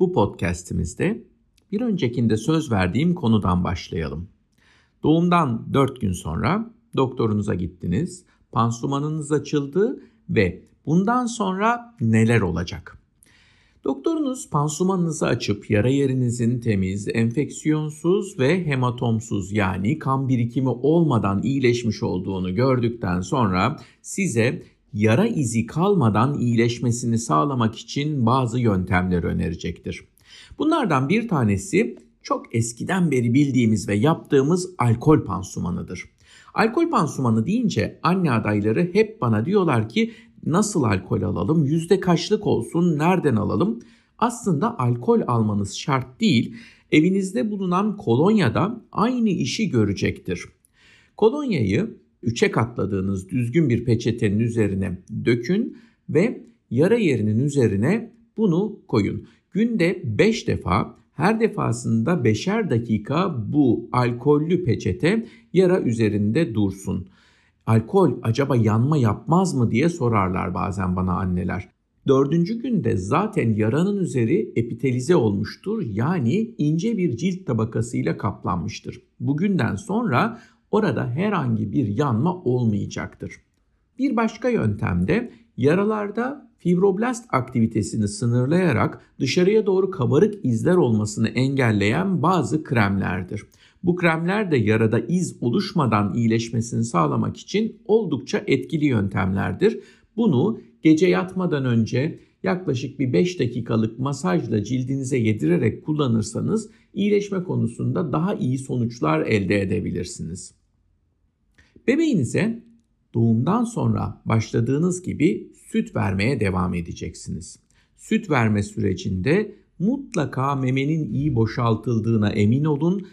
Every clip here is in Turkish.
Bu podcast'imizde bir öncekinde söz verdiğim konudan başlayalım. Doğumdan 4 gün sonra doktorunuza gittiniz, pansumanınız açıldı ve bundan sonra neler olacak? Doktorunuz pansumanınızı açıp yara yerinizin temiz, enfeksiyonsuz ve hematomsuz yani kan birikimi olmadan iyileşmiş olduğunu gördükten sonra size yara izi kalmadan iyileşmesini sağlamak için bazı yöntemler önerecektir. Bunlardan bir tanesi çok eskiden beri bildiğimiz ve yaptığımız alkol pansumanıdır. Alkol pansumanı deyince anne adayları hep bana diyorlar ki nasıl alkol alalım, yüzde kaçlık olsun, nereden alalım? Aslında alkol almanız şart değil, evinizde bulunan kolonya da aynı işi görecektir. Kolonyayı üçe katladığınız düzgün bir peçetenin üzerine dökün ve yara yerinin üzerine bunu koyun. Günde 5 defa her defasında 5'er dakika bu alkollü peçete yara üzerinde dursun. Alkol acaba yanma yapmaz mı diye sorarlar bazen bana anneler. Dördüncü günde zaten yaranın üzeri epitelize olmuştur yani ince bir cilt tabakasıyla kaplanmıştır. Bugünden sonra orada herhangi bir yanma olmayacaktır. Bir başka yöntem de yaralarda fibroblast aktivitesini sınırlayarak dışarıya doğru kabarık izler olmasını engelleyen bazı kremlerdir. Bu kremler de yarada iz oluşmadan iyileşmesini sağlamak için oldukça etkili yöntemlerdir. Bunu gece yatmadan önce yaklaşık bir 5 dakikalık masajla cildinize yedirerek kullanırsanız iyileşme konusunda daha iyi sonuçlar elde edebilirsiniz. Bebeğinize doğumdan sonra başladığınız gibi süt vermeye devam edeceksiniz. Süt verme sürecinde mutlaka memenin iyi boşaltıldığına emin olun.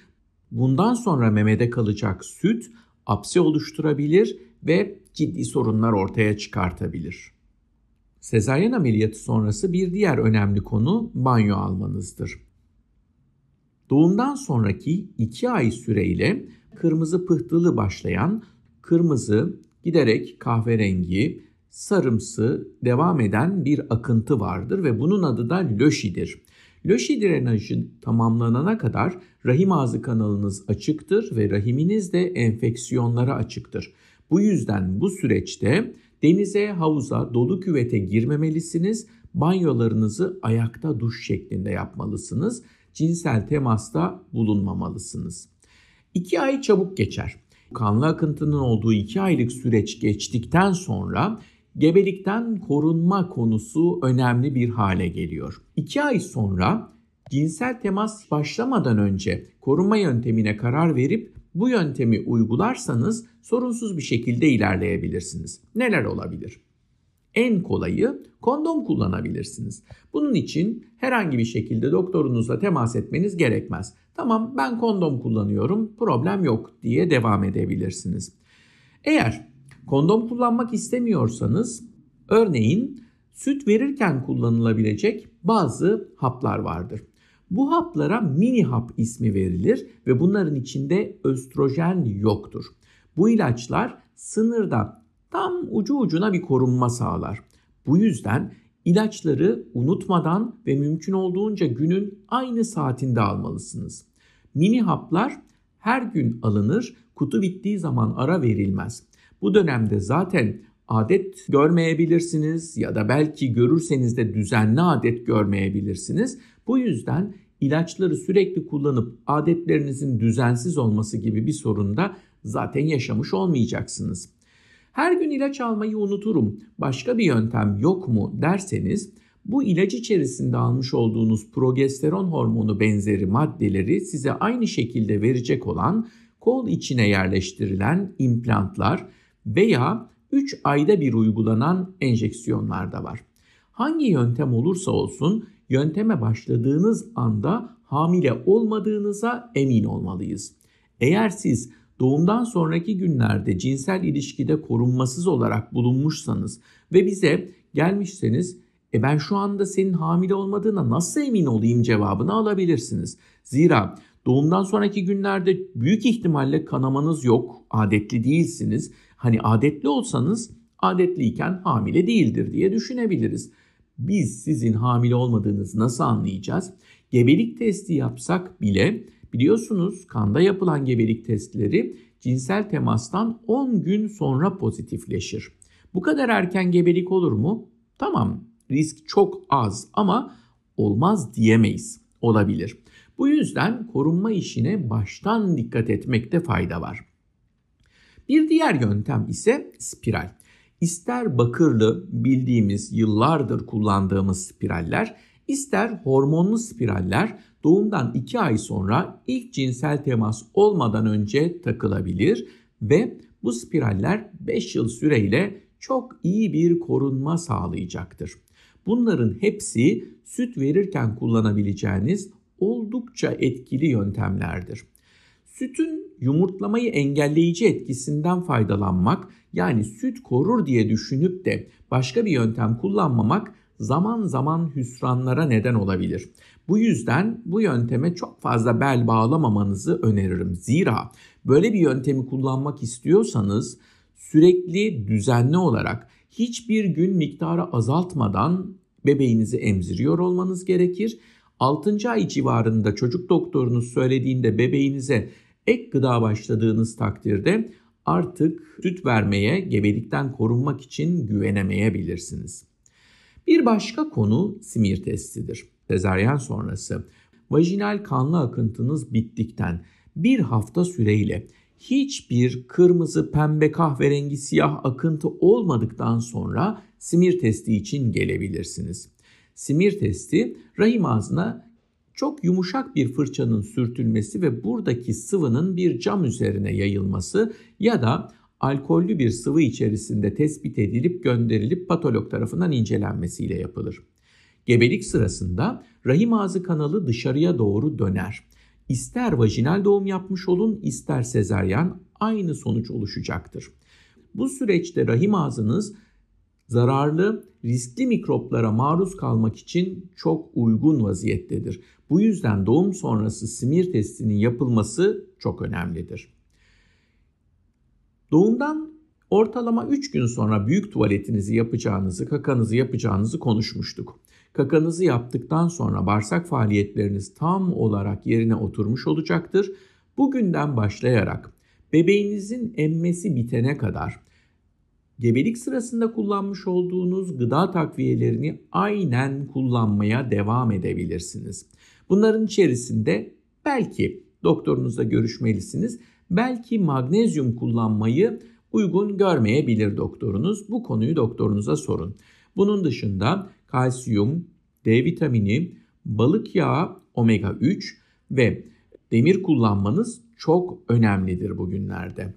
Bundan sonra memede kalacak süt apse oluşturabilir ve ciddi sorunlar ortaya çıkartabilir. Sezaryen ameliyatı sonrası bir diğer önemli konu banyo almanızdır. Doğumdan sonraki 2 ay süreyle kırmızı pıhtılı başlayan kırmızı giderek kahverengi, sarımsı devam eden bir akıntı vardır ve bunun adı da löşidir. Löşi drenajı tamamlanana kadar rahim ağzı kanalınız açıktır ve rahiminiz de enfeksiyonlara açıktır. Bu yüzden bu süreçte denize, havuza, dolu küvete girmemelisiniz. Banyolarınızı ayakta duş şeklinde yapmalısınız. Cinsel temasta bulunmamalısınız. 2 ay çabuk geçer. Kanlı akıntının olduğu 2 aylık süreç geçtikten sonra gebelikten korunma konusu önemli bir hale geliyor. 2 ay sonra cinsel temas başlamadan önce korunma yöntemine karar verip bu yöntemi uygularsanız sorunsuz bir şekilde ilerleyebilirsiniz. Neler olabilir? En kolayı kondom kullanabilirsiniz. Bunun için herhangi bir şekilde doktorunuzla temas etmeniz gerekmez. Tamam ben kondom kullanıyorum problem yok diye devam edebilirsiniz. Eğer kondom kullanmak istemiyorsanız örneğin süt verirken kullanılabilecek bazı haplar vardır. Bu haplara mini hap ismi verilir ve bunların içinde östrojen yoktur. Bu ilaçlar sınırda tam ucu ucuna bir korunma sağlar. Bu yüzden ilaçları unutmadan ve mümkün olduğunca günün aynı saatinde almalısınız. Mini haplar her gün alınır, kutu bittiği zaman ara verilmez. Bu dönemde zaten adet görmeyebilirsiniz ya da belki görürseniz de düzenli adet görmeyebilirsiniz. Bu yüzden ilaçları sürekli kullanıp adetlerinizin düzensiz olması gibi bir sorun da zaten yaşamış olmayacaksınız. Her gün ilaç almayı unuturum. Başka bir yöntem yok mu derseniz bu ilaç içerisinde almış olduğunuz progesteron hormonu benzeri maddeleri size aynı şekilde verecek olan kol içine yerleştirilen implantlar veya 3 ayda bir uygulanan enjeksiyonlar da var. Hangi yöntem olursa olsun yönteme başladığınız anda hamile olmadığınıza emin olmalıyız. Eğer siz doğumdan sonraki günlerde cinsel ilişkide korunmasız olarak bulunmuşsanız ve bize gelmişseniz e ben şu anda senin hamile olmadığına nasıl emin olayım cevabını alabilirsiniz. Zira doğumdan sonraki günlerde büyük ihtimalle kanamanız yok, adetli değilsiniz. Hani adetli olsanız adetliyken hamile değildir diye düşünebiliriz. biz sizin hamile olmadığınızı nasıl anlayacağız? Gebelik testi yapsak bile biliyorsunuz kanda yapılan gebelik testleri cinsel temastan 10 gün sonra pozitifleşir. Bu kadar erken gebelik olur mu? Tamam risk çok az ama olmaz diyemeyiz. Olabilir. Bu yüzden korunma işine baştan dikkat etmekte fayda var. Bir diğer yöntem ise spiral. İster bakırlı bildiğimiz yıllardır kullandığımız spiraller, ister hormonlu spiraller doğumdan 2 ay sonra ilk cinsel temas olmadan önce takılabilir ve bu spiraller 5 yıl süreyle çok iyi bir korunma sağlayacaktır. Bunların hepsi süt verirken kullanabileceğiniz oldukça etkili yöntemlerdir. Sütün yumurtlamayı engelleyici etkisinden faydalanmak yani süt korur diye düşünüp de başka bir yöntem kullanmamak zaman zaman hüsranlara neden olabilir. Bu yüzden bu yönteme çok fazla bel bağlamamanızı öneririm. Zira böyle bir yöntemi kullanmak istiyorsanız sürekli düzenli olarak hiçbir gün miktarı azaltmadan bebeğinizi emziriyor olmanız gerekir. 6. ay civarında çocuk doktorunuz söylediğinde bebeğinize ek gıda başladığınız takdirde artık süt vermeye, gebelikten korunmak için güvenemeyebilirsiniz. Bir başka konu simir testidir. Sezaryen sonrası vajinal kanlı akıntınız bittikten bir hafta süreyle hiçbir kırmızı, pembe, kahverengi, siyah akıntı olmadıktan sonra simir testi için gelebilirsiniz. Simir testi rahim ağzına çok yumuşak bir fırçanın sürtülmesi ve buradaki sıvının bir cam üzerine yayılması ya da alkollü bir sıvı içerisinde tespit edilip gönderilip patolog tarafından incelenmesiyle yapılır. Gebelik sırasında rahim ağzı kanalı dışarıya doğru döner. İster vajinal doğum yapmış olun ister sezeryan aynı sonuç oluşacaktır. Bu süreçte rahim ağzınız zararlı, riskli mikroplara maruz kalmak için çok uygun vaziyettedir. Bu yüzden doğum sonrası simir testinin yapılması çok önemlidir. Doğumdan ortalama 3 gün sonra büyük tuvaletinizi yapacağınızı, kakanızı yapacağınızı konuşmuştuk. Kakanızı yaptıktan sonra bağırsak faaliyetleriniz tam olarak yerine oturmuş olacaktır. Bugünden başlayarak bebeğinizin emmesi bitene kadar gebelik sırasında kullanmış olduğunuz gıda takviyelerini aynen kullanmaya devam edebilirsiniz. Bunların içerisinde belki doktorunuzla görüşmelisiniz. Belki magnezyum kullanmayı uygun görmeyebilir doktorunuz. Bu konuyu doktorunuza sorun. Bunun dışında kalsiyum, D vitamini, balık yağı, omega 3 ve demir kullanmanız çok önemlidir bugünlerde.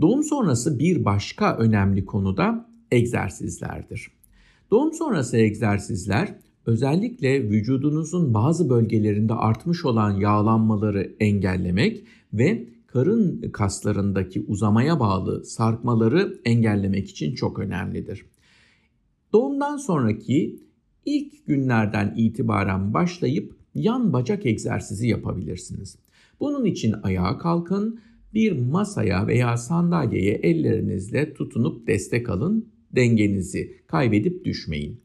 Doğum sonrası bir başka önemli konu da egzersizlerdir. Doğum sonrası egzersizler özellikle vücudunuzun bazı bölgelerinde artmış olan yağlanmaları engellemek ve karın kaslarındaki uzamaya bağlı sarkmaları engellemek için çok önemlidir. Doğumdan sonraki ilk günlerden itibaren başlayıp yan bacak egzersizi yapabilirsiniz. Bunun için ayağa kalkın, bir masaya veya sandalyeye ellerinizle tutunup destek alın, dengenizi kaybedip düşmeyin.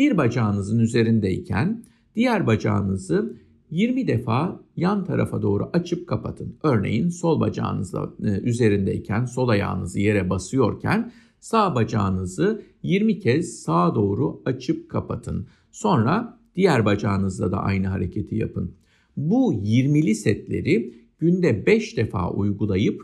Bir bacağınızın üzerindeyken diğer bacağınızı 20 defa yan tarafa doğru açıp kapatın. Örneğin sol bacağınızla e, üzerindeyken, sol ayağınızı yere basıyorken sağ bacağınızı 20 kez sağa doğru açıp kapatın. Sonra diğer bacağınızla da aynı hareketi yapın. Bu 20'li setleri günde 5 defa uygulayıp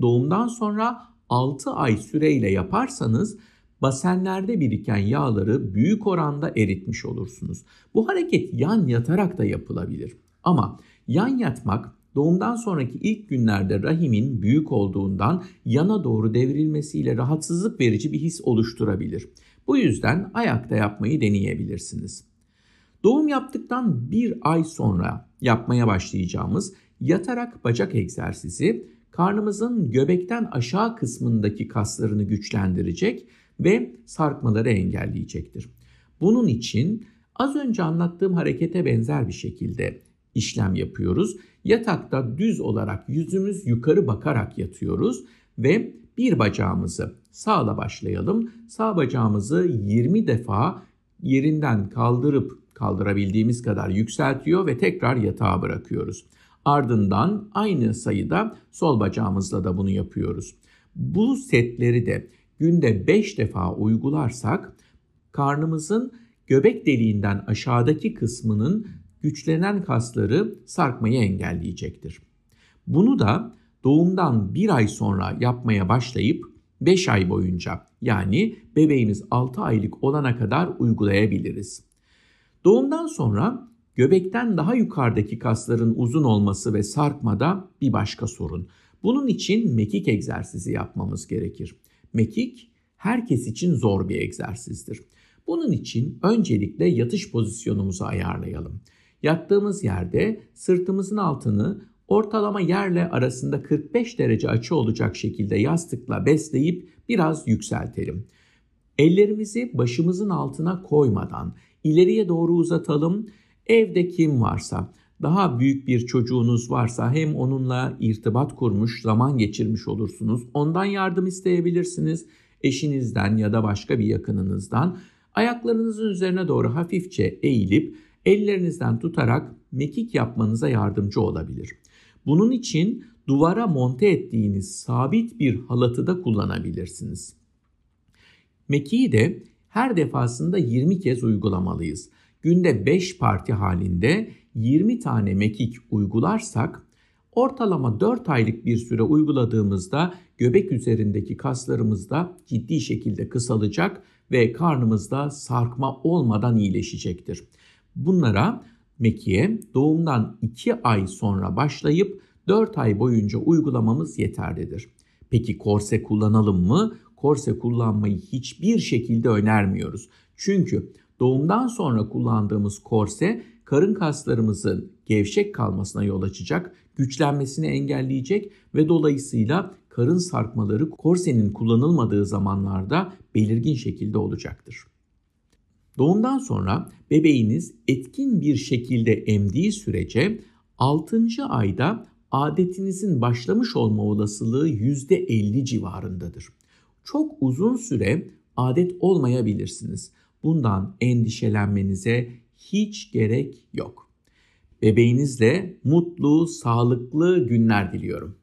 doğumdan sonra 6 ay süreyle yaparsanız basenlerde biriken yağları büyük oranda eritmiş olursunuz. Bu hareket yan yatarak da yapılabilir. Ama yan yatmak doğumdan sonraki ilk günlerde rahimin büyük olduğundan yana doğru devrilmesiyle rahatsızlık verici bir his oluşturabilir. Bu yüzden ayakta yapmayı deneyebilirsiniz. Doğum yaptıktan bir ay sonra yapmaya başlayacağımız yatarak bacak egzersizi karnımızın göbekten aşağı kısmındaki kaslarını güçlendirecek ve sarkmaları engelleyecektir. Bunun için az önce anlattığım harekete benzer bir şekilde işlem yapıyoruz. Yatakta düz olarak yüzümüz yukarı bakarak yatıyoruz ve bir bacağımızı sağla başlayalım. Sağ bacağımızı 20 defa yerinden kaldırıp kaldırabildiğimiz kadar yükseltiyor ve tekrar yatağa bırakıyoruz. Ardından aynı sayıda sol bacağımızla da bunu yapıyoruz. Bu setleri de günde 5 defa uygularsak karnımızın göbek deliğinden aşağıdaki kısmının güçlenen kasları sarkmayı engelleyecektir. Bunu da doğumdan bir ay sonra yapmaya başlayıp 5 ay boyunca yani bebeğimiz 6 aylık olana kadar uygulayabiliriz. Doğumdan sonra göbekten daha yukarıdaki kasların uzun olması ve sarkmada bir başka sorun. Bunun için mekik egzersizi yapmamız gerekir. Mekik herkes için zor bir egzersizdir. Bunun için öncelikle yatış pozisyonumuzu ayarlayalım. Yattığımız yerde sırtımızın altını ortalama yerle arasında 45 derece açı olacak şekilde yastıkla besleyip biraz yükseltelim. Ellerimizi başımızın altına koymadan ileriye doğru uzatalım. Evde kim varsa, daha büyük bir çocuğunuz varsa hem onunla irtibat kurmuş, zaman geçirmiş olursunuz. Ondan yardım isteyebilirsiniz. Eşinizden ya da başka bir yakınınızdan ayaklarınızın üzerine doğru hafifçe eğilip ellerinizden tutarak mekik yapmanıza yardımcı olabilir. Bunun için duvara monte ettiğiniz sabit bir halatı da kullanabilirsiniz. Mekiği de her defasında 20 kez uygulamalıyız. Günde 5 parti halinde 20 tane mekik uygularsak ortalama 4 aylık bir süre uyguladığımızda göbek üzerindeki kaslarımız da ciddi şekilde kısalacak ve karnımızda sarkma olmadan iyileşecektir. Bunlara mekiğe doğumdan 2 ay sonra başlayıp 4 ay boyunca uygulamamız yeterlidir. Peki korse kullanalım mı? Korse kullanmayı hiçbir şekilde önermiyoruz. Çünkü doğumdan sonra kullandığımız korse karın kaslarımızın gevşek kalmasına yol açacak, güçlenmesini engelleyecek ve dolayısıyla karın sarkmaları korsenin kullanılmadığı zamanlarda belirgin şekilde olacaktır. Doğumdan sonra bebeğiniz etkin bir şekilde emdiği sürece 6. ayda adetinizin başlamış olma olasılığı %50 civarındadır. Çok uzun süre adet olmayabilirsiniz. Bundan endişelenmenize hiç gerek yok. Bebeğinizle mutlu, sağlıklı günler diliyorum.